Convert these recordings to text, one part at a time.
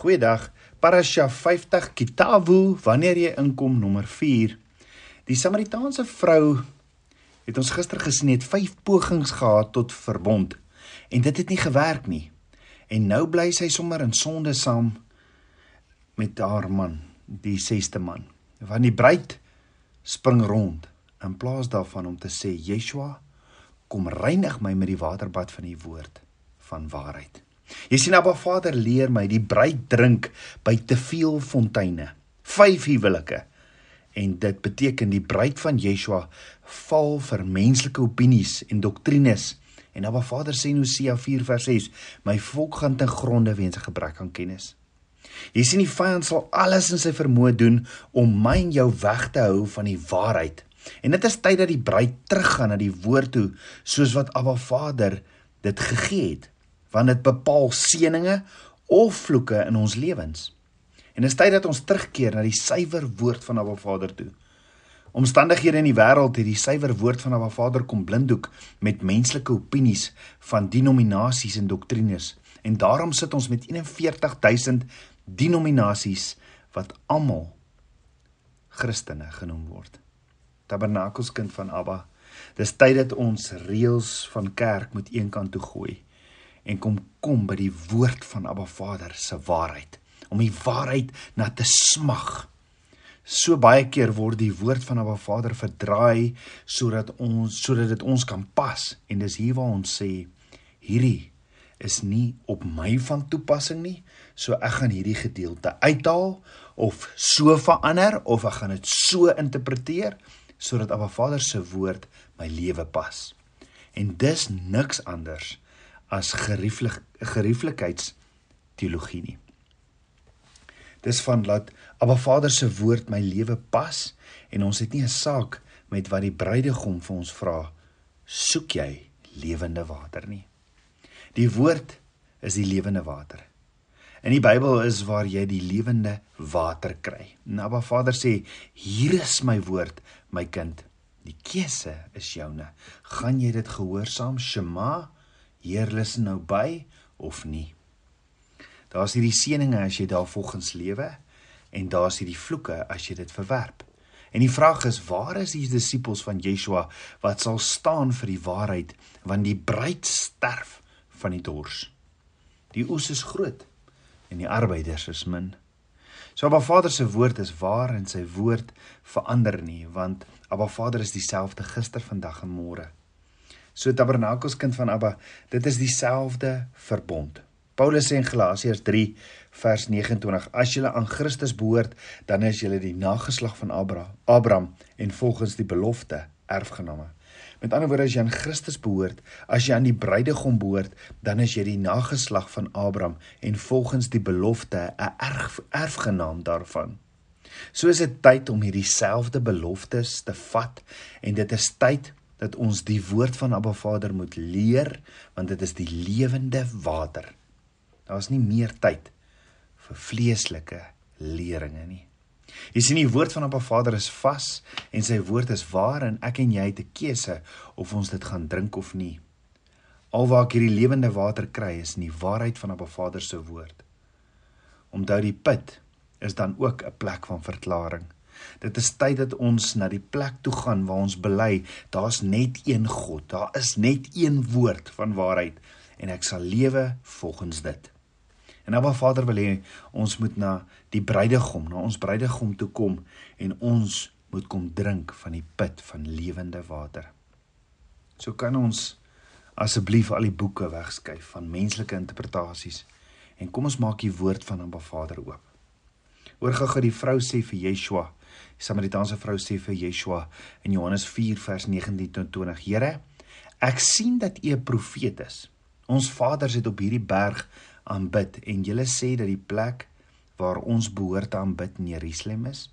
Goeiedag. Parasha 50 Kitavu, wanneer jy inkom nommer 4. Die Samaritaanse vrou het ons gister gesien het 5 pogings gehad tot verbond en dit het nie gewerk nie. En nou bly sy sommer in sonde saam met haar man, die 6ste man. Want die bruid spring rond in plaas daarvan om te sê Yeshua, kom reinig my met die waterbad van u woord van waarheid. Jy sien Abba Vader leer my die bruid drink by te veel fonteine. Vyf huwelike. En dit beteken die bruid van Yeshua val vir menslike opinies en doktrines. En Abba Vader sê in Hosea 4 vers 6: My volk gaan ten gronde weens 'n gebrek aan kennis. Jy sien die vyand sal alles in sy vermoë doen om my en jou weg te hou van die waarheid. En dit is tyd dat die bruid teruggaan na die woord toe soos wat Abba Vader dit gegee het want dit bepaal seëninge of vloeke in ons lewens. En dit is tyd dat ons terugkeer na die suiwer woord van Abba Vader toe. Omstandighede in die wêreld het die suiwer woord van Abba Vader kom blinddoek met menslike opinies van denominasies en doktrines. En daarom sit ons met 41000 denominasies wat almal Christene genoem word. Tabernakelskind van Abba. Dis tyd dat ons reëls van kerk moet eenkant toe gooi en kom kom by die woord van Abba Vader se waarheid om die waarheid na te smag. So baie keer word die woord van Abba Vader verdraai sodat ons sodat dit ons kan pas en dis hier waar ons sê hierdie is nie op my van toepassing nie, so ek gaan hierdie gedeelte uithaal of so verander of ek gaan dit so interpreteer sodat Abba Vader se woord my lewe pas. En dis niks anders as gerieflik gerieflikheids teologie nie. Dis van laat Abba Vader se woord my lewe pas en ons het nie 'n saak met wat die bruidegom vir ons vra soek jy lewende water nie. Die woord is die lewende water. In die Bybel is waar jy die lewende water kry. Abba Vader sê hier is my woord my kind. Die keuse is joune. Gaan jy dit gehoorsaam? Shema Heer luister nou by of nie. Daar's hierdie seëninge as jy daar volgens lewe en daar's hierdie vloeke as jy dit verwerp. En die vraag is waar is die disippels van Yeshua wat sal staan vir die waarheid want die bruid sterf van die dors. Die oes is groot en die arbeiders is min. So Abba Vader se woord is waar en sy woord verander nie want Abba Vader is dieselfde gister, vandag en môre. So tabernakelskind van Abba, dit is dieselfde verbond. Paulus sê in Galasiërs 3 vers 29: As julle aan Christus behoort, dan is julle die nageslag van Abraham, Abraham en volgens die belofte erfgename. Met ander woorde, as jy aan Christus behoort, as jy aan die bruidegom behoort, dan is jy die nageslag van Abraham en volgens die belofte 'n erf, erfgenaam daarvan. So is dit tyd om hierdie selfde beloftes te vat en dit is tyd dat ons die woord van Abba Vader moet leer want dit is die lewende water. Daar's nie meer tyd vir vleeslike leringe nie. Jy sien die woord van Abba Vader is vas en sy woord is waar en ek en jy het 'n keuse of ons dit gaan drink of nie. Alwaar ek hierdie lewende water kry is in die waarheid van Abba Vader se woord. Omdat die put is dan ook 'n plek van verklaring. Dit is tyd dat ons na die plek toe gaan waar ons bely, daar's net een God. Daar is net een woord van waarheid en ek sal lewe volgens dit. En Abba Vader wil hê ons moet na die bruidegom, na ons bruidegom toe kom en ons moet kom drink van die put van lewende water. So kan ons asseblief al die boeke wegskuif van menslike interpretasies en kom ons maak die woord van Abba Vader oop. Hoor gou-gou die vrou sê vir Yeshua, Die Samaritaanse vrou sê vir Yeshua in Johannes 4 vers 19 tot 20: Here, ek sien dat U 'n profeet is. Ons vaders het op hierdie berg aanbid en julle sê dat die plek waar ons behoort te aanbid in Jerusalem is.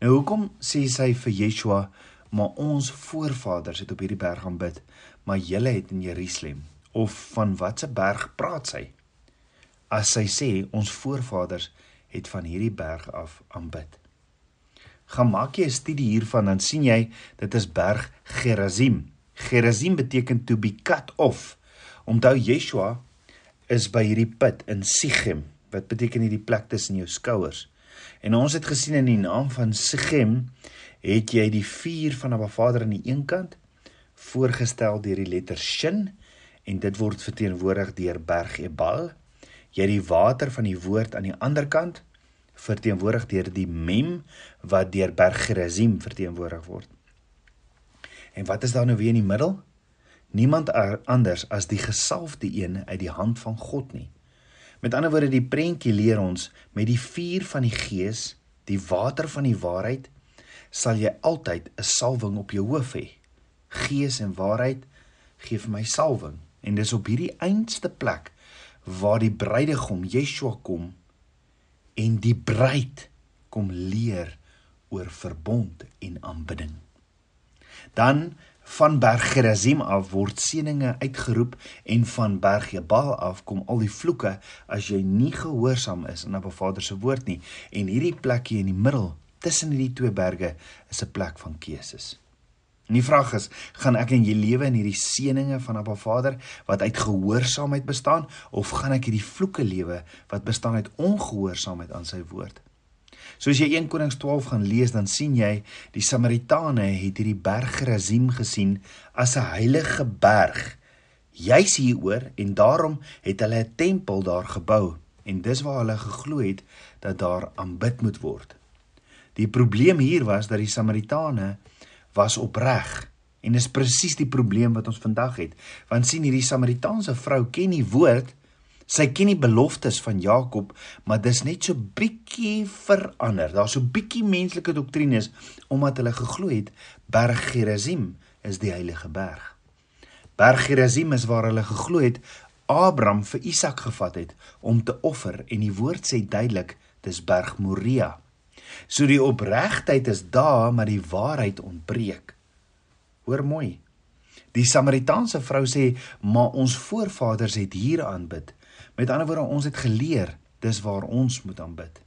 Nou hoekom sê sy vir Yeshua, maar ons voorvaders het op hierdie berg aanbid, maar julle het in Jerusalem? Of van watter berg praat sy? As sy sê ons voorvaders het van hierdie berg af aanbid gaan maak jy 'n studie hiervan dan sien jy dit is berg Gerazim. Gerazim beteken to be cut off. Onthou Yeshua is by hierdie put in Sichem. Wat beteken hierdie plek tussen jou skouers? En ons het gesien in die naam van Sichem het jy die vuur van Abba Vader aan die een kant voorgestel deur die letter Shin en dit word verteenwoordig deur berg Ebal. Jy het die water van die woord aan die ander kant verteenwoordig deur die Mem wat deur berg Gerizim verteenwoordig word. En wat is daar nou weer in die middel? Niemand anders as die gesalfde een uit die hand van God nie. Met ander woorde die prentjie leer ons met die vuur van die gees, die water van die waarheid, sal jy altyd 'n salwing op jou hoof hê. Gees en waarheid gee vir my salwing en dis op hierdie einste plek waar die bruidegom Yeshua kom en die bruid kom leer oor verbond en aanbidding. Dan van berg Gerizim af word seëninge uitgeroep en van berg Jebal af kom al die vloeke as jy nie gehoorsaam is aan Abba Vader se woord nie en hierdie plekkie in die middel tussen hierdie twee berge is 'n plek van keuses. En die vraag is, gaan ek in jy lewe in hierdie seëninge van Abba Vader wat uit gehoorsaamheid bestaan of gaan ek hierdie vloeke lewe wat bestaan uit ongehoorsaamheid aan sy woord? Soos jy 1 Konings 12 gaan lees, dan sien jy die Samaritane het hierdie berg Gerizim gesien as 'n heilige berg. Juis hieroor en daarom het hulle 'n tempel daar gebou en dis waar hulle geglo het dat daar aanbid moet word. Die probleem hier was dat die Samaritane was opreg en dis presies die probleem wat ons vandag het. Want sien hierdie Samaritaanse vrou ken die woord Sy ken die beloftes van Jakob, maar dis net so bietjie verander. Daar's so bietjie menslike doktrines omdat hulle geglo het Berg Gerizim is die heilige berg. Berg Gerizim is waar hulle geglo het Abraham vir Isak gevat het om te offer en die woord sê duidelik dis Berg Moria. So die opregtheid is daar, maar die waarheid ontbreek. Hoor mooi. Die Samaritaanse vrou sê, "Maar ons voorvaders het hier aanbid." Met ander woorde, ons het geleer dis waar ons moet aanbid.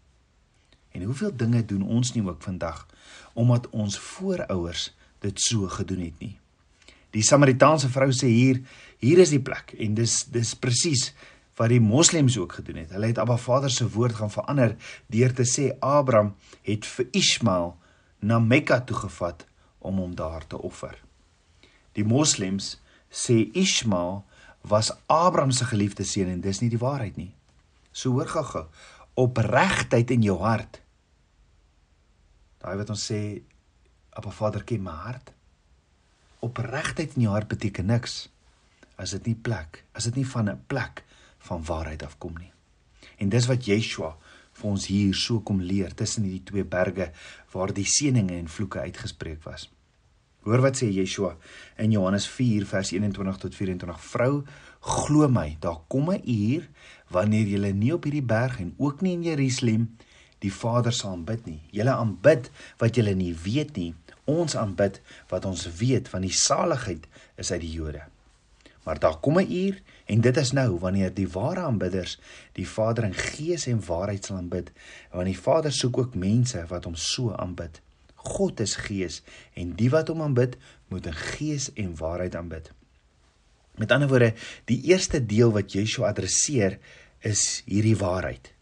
En hoeveel dinge doen ons nie ook vandag omdat ons voorouers dit so gedoen het nie. Die Samaritaanse vrou sê hier, hier is die plek en dis dis presies wat die moslems ook gedoen het. Hulle het Abba Vader se woord gaan verander deur te sê Abraham het vir Ismael na Mekka toe gevat om hom daar te offer. Die moslems sê Ismael was Abraham se geliefde seun en dis nie die waarheid nie. So hoor gou-gou, opregtheid in jou hart. Daai wat ons sê Appa Vader ken my hart. Opregtheid in jou hart beteken niks as dit nie plek, as dit nie van 'n plek van waarheid afkom nie. En dis wat Yeshua vir ons hier so kom leer tussen hierdie twee berge waar die seëninge en vloeke uitgespreek was. Hoor wat sê Yeshua in Johannes 4 vers 21 tot 24. Vrou, glo my, daar kom 'n uur wanneer jy nie op hierdie berg en ook nie in Jerusalem die Vader sal aanbid nie. Julle aanbid wat julle nie weet nie. Ons aanbid wat ons weet want die saligheid is uit die Jode. Maar daar kom 'n uur en dit is nou wanneer die ware aanbidders die Vader in gees en waarheid sal aanbid. Want die Vader soek ook mense wat hom so aanbid. God is gees en die wat hom aanbid, moet in gees en waarheid aanbid. Met ander woorde, die eerste deel wat Yeshua adresseer is hierdie waarheid.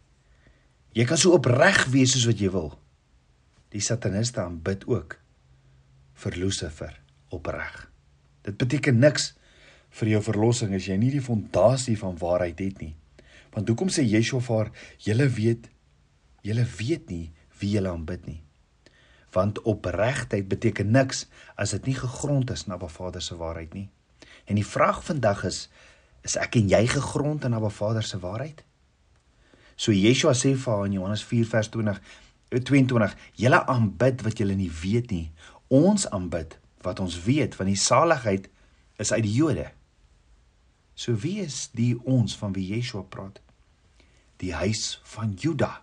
Jy kan so opreg wees soos wat jy wil. Die sataniste aanbid ook vir Lucifer opreg. Dit beteken niks vir jou verlossing as jy nie die fondasie van waarheid het nie. Want hoekom sê Yeshua vir haar, julle weet, julle weet nie wie julle aanbid nie want opregtheid beteken niks as dit nie gegrond is na Abba Vader se waarheid nie. En die vraag vandag is is ek en jy gegrond in Abba Vader se waarheid? So Yeshua sê vir haar in Johannes 4 vers 20 22 julle aanbid wat julle nie weet nie. Ons aanbid wat ons weet want die saligheid is uit die Jode. So wie is die ons van wie Yeshua praat? Die huis van Juda.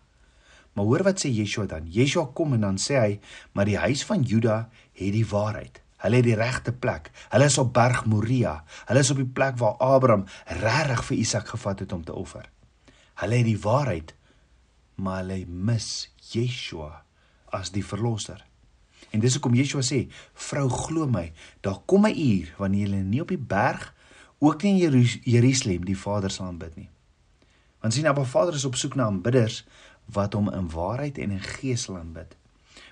Maar hoor wat sê Yeshua dan? Yeshua kom en dan sê hy, maar die huis van Juda het die waarheid. Hulle het die regte plek. Hulle is op Berg Moria. Hulle is op die plek waar Abraham regtig vir Isak gevat het om te offer. Hulle het die waarheid, maar hulle mis Yeshua as die verlosser. En dis hoekom Yeshua sê, "Vrou, glo my, daar kom 'n uur wanneer jy nie op die berg ook nie in Jerusalem die Vader sal aanbid nie." Want sien Abba Vader is op soek na aanbidders wat hom in waarheid en in gees sal aanbid.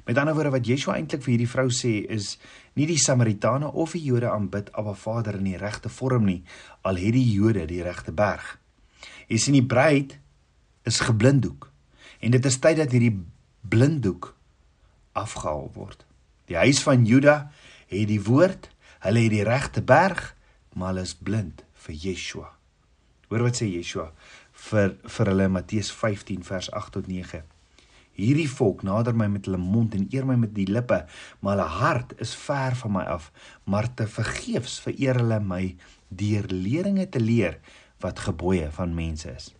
Met ander woorde wat Yeshua eintlik vir hierdie vrou sê is nie die Samaritane of die Jode aanbid Abba Vader in die regte vorm nie, al het die Jode die regte berg. Jy sien die bruid is geblinddoek en dit is tyd dat hierdie blinddoek afgehaal word. Die huis van Juda het die woord, hulle het die regte berg, maar hulle is blind vir Yeshua. Hoor wat sê Yeshua vir vir hulle Matteus 15 vers 8 tot 9. Hierdie volk nader my met hulle mond en eer my met die lippe, maar hulle hart is ver van my af, maar te vergeefs vereer hulle my deur leringe te leer wat gebooie van mense is.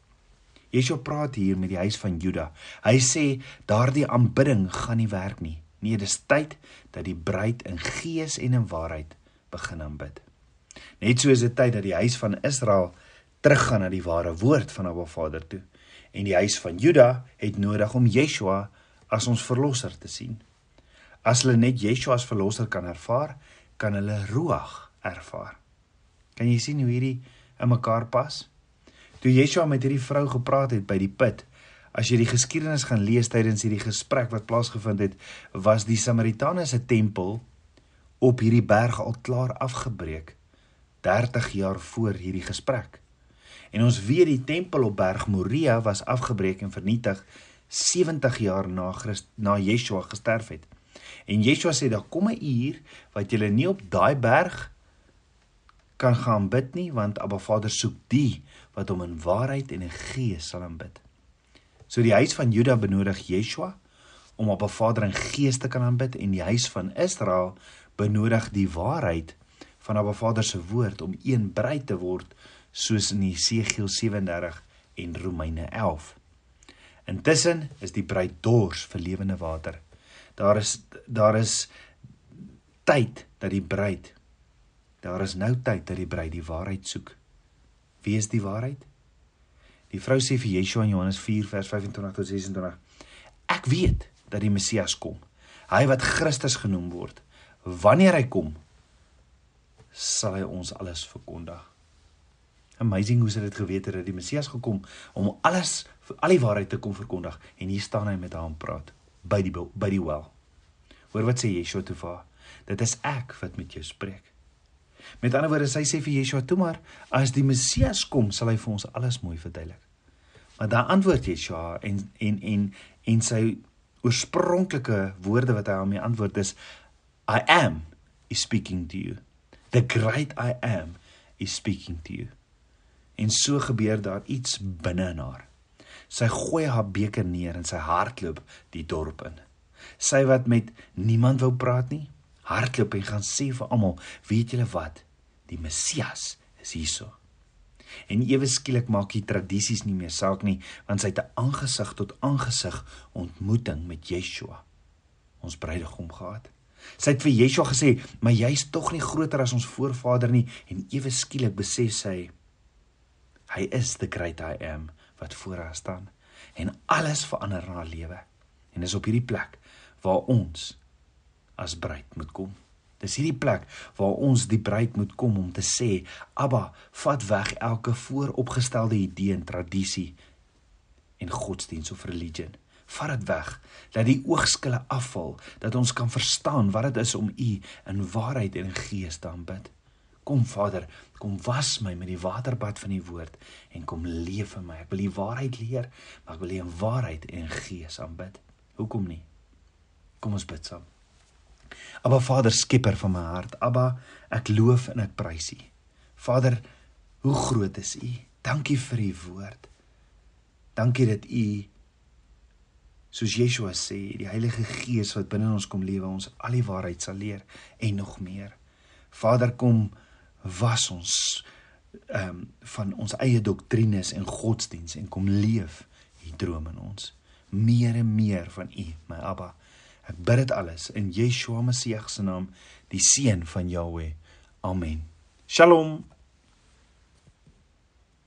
Yeshua praat hier met die huis van Juda. Hy sê daardie aanbidding gaan nie werk nie. Nee, dis tyd dat die bruid in gees en in waarheid begin aanbid. Net soos dit tyd dat die huis van Israel teruggaan na die ware woord van Abba Vader toe en die huis van Juda het nodig om Yeshua as ons verlosser te sien. As hulle net Yeshua as verlosser kan ervaar, kan hulle Ruach ervaar. Kan jy sien hoe hierdie in mekaar pas? Toe Yeshua met hierdie vrou gepraat het by die put, As jy die geskiedenis gaan lees tydens hierdie gesprek wat plaasgevind het, was die Samaritane se tempel op hierdie berg al klaar afgebreek 30 jaar voor hierdie gesprek. En ons weet die tempel op berg Moria was afgebreek en vernietig 70 jaar na Christ, na Yeshua gesterf het. En Yeshua sê daar kom 'n uur wat jy nie op daai berg kan gaan bid nie want Abba Vader soek die wat hom in waarheid en in gees sal aanbid. So die huis van Juda benodig Yeshua om op 'n Vader in gees te kan aanbid en die huis van Israel benodig die waarheid van Abba Vader se woord om een bruid te word soos in Jesegiel 37 en Romeine 11. Intussen is die bruid dors vir lewende water. Daar is daar is tyd dat die bruid daar is nou tyd dat die bruid die waarheid soek. Wie is die waarheid? Die vrou sê vir Yeshua in Johannes 4 vers 25 tot 26: Ek weet dat die Messias kom. Hy wat Christus genoem word. Wanneer hy kom, sal hy ons alles verkondig. Amazing hoe sy dit geweet het dat die Messias gekom om alles al die waarheid te kom verkondig en hier staan hy met haar en praat by die by die wel. Hoor wat sê Yeshua toe vir haar? Dit is ek wat met jou spreek. Met ander woorde, sy sê vir Yeshua toe maar, as die Messias kom, sal hy vir ons alles mooi verduidelik. Maar daar antwoord Yeshua en en en en sy oorspronklike woorde wat hy aan my antwoord is I am is speaking to you. The great I am is speaking to you. En so gebeur daar iets binne in haar. Sy gooi haar beker neer en sy hardloop die dorp in. Sy wat met niemand wou praat nie, hardloop en gaan sê vir almal, weet julle wat? Die Messias is hierso. En ewe skielik maak die tradisies nie meer saak nie, want sy het 'n aangesig tot aangesig ontmoeting met Yeshua, ons bruidegom gehad. Sy het vir Yeshua gesê, "Maar jy's tog nie groter as ons voorvader nie." En ewe skielik besef sy hy is the great I am wat voor haar staan en alles verander in haar lewe. En dis op hierdie plek waar ons as bruid moet kom. Dis hierdie plek waar ons die bruid moet kom om te sê, Abba, vat weg elke vooropgestelde idee en tradisie en godsdiens of religie. Vat dit weg. Laat die oogskille afval dat ons kan verstaan wat dit is om U in waarheid en in gees te aanbid. Kom Vader, kom was my met die waterbad van U woord en kom leef in my. Ek wil U waarheid leer, maar ek wil U in waarheid en in gees aanbid. Hoekom nie? Kom ons bid saam. Abba Vader, skepper van my hart. Abba, ek loof en ek prys U. Vader, hoe groot is U? Dankie vir U woord. Dankie dat U soos Yeshua sê, die Heilige Gees wat binne ons kom lewe, ons al die waarheid sal leer en nog meer. Vader, kom was ons ehm um, van ons eie doktrines en godsdiens en kom leef U droom in ons. Meer en meer van U, my Abba. Ek bid dit alles in Yeshua Messie se naam, die seun van Jahweh. Amen. Shalom.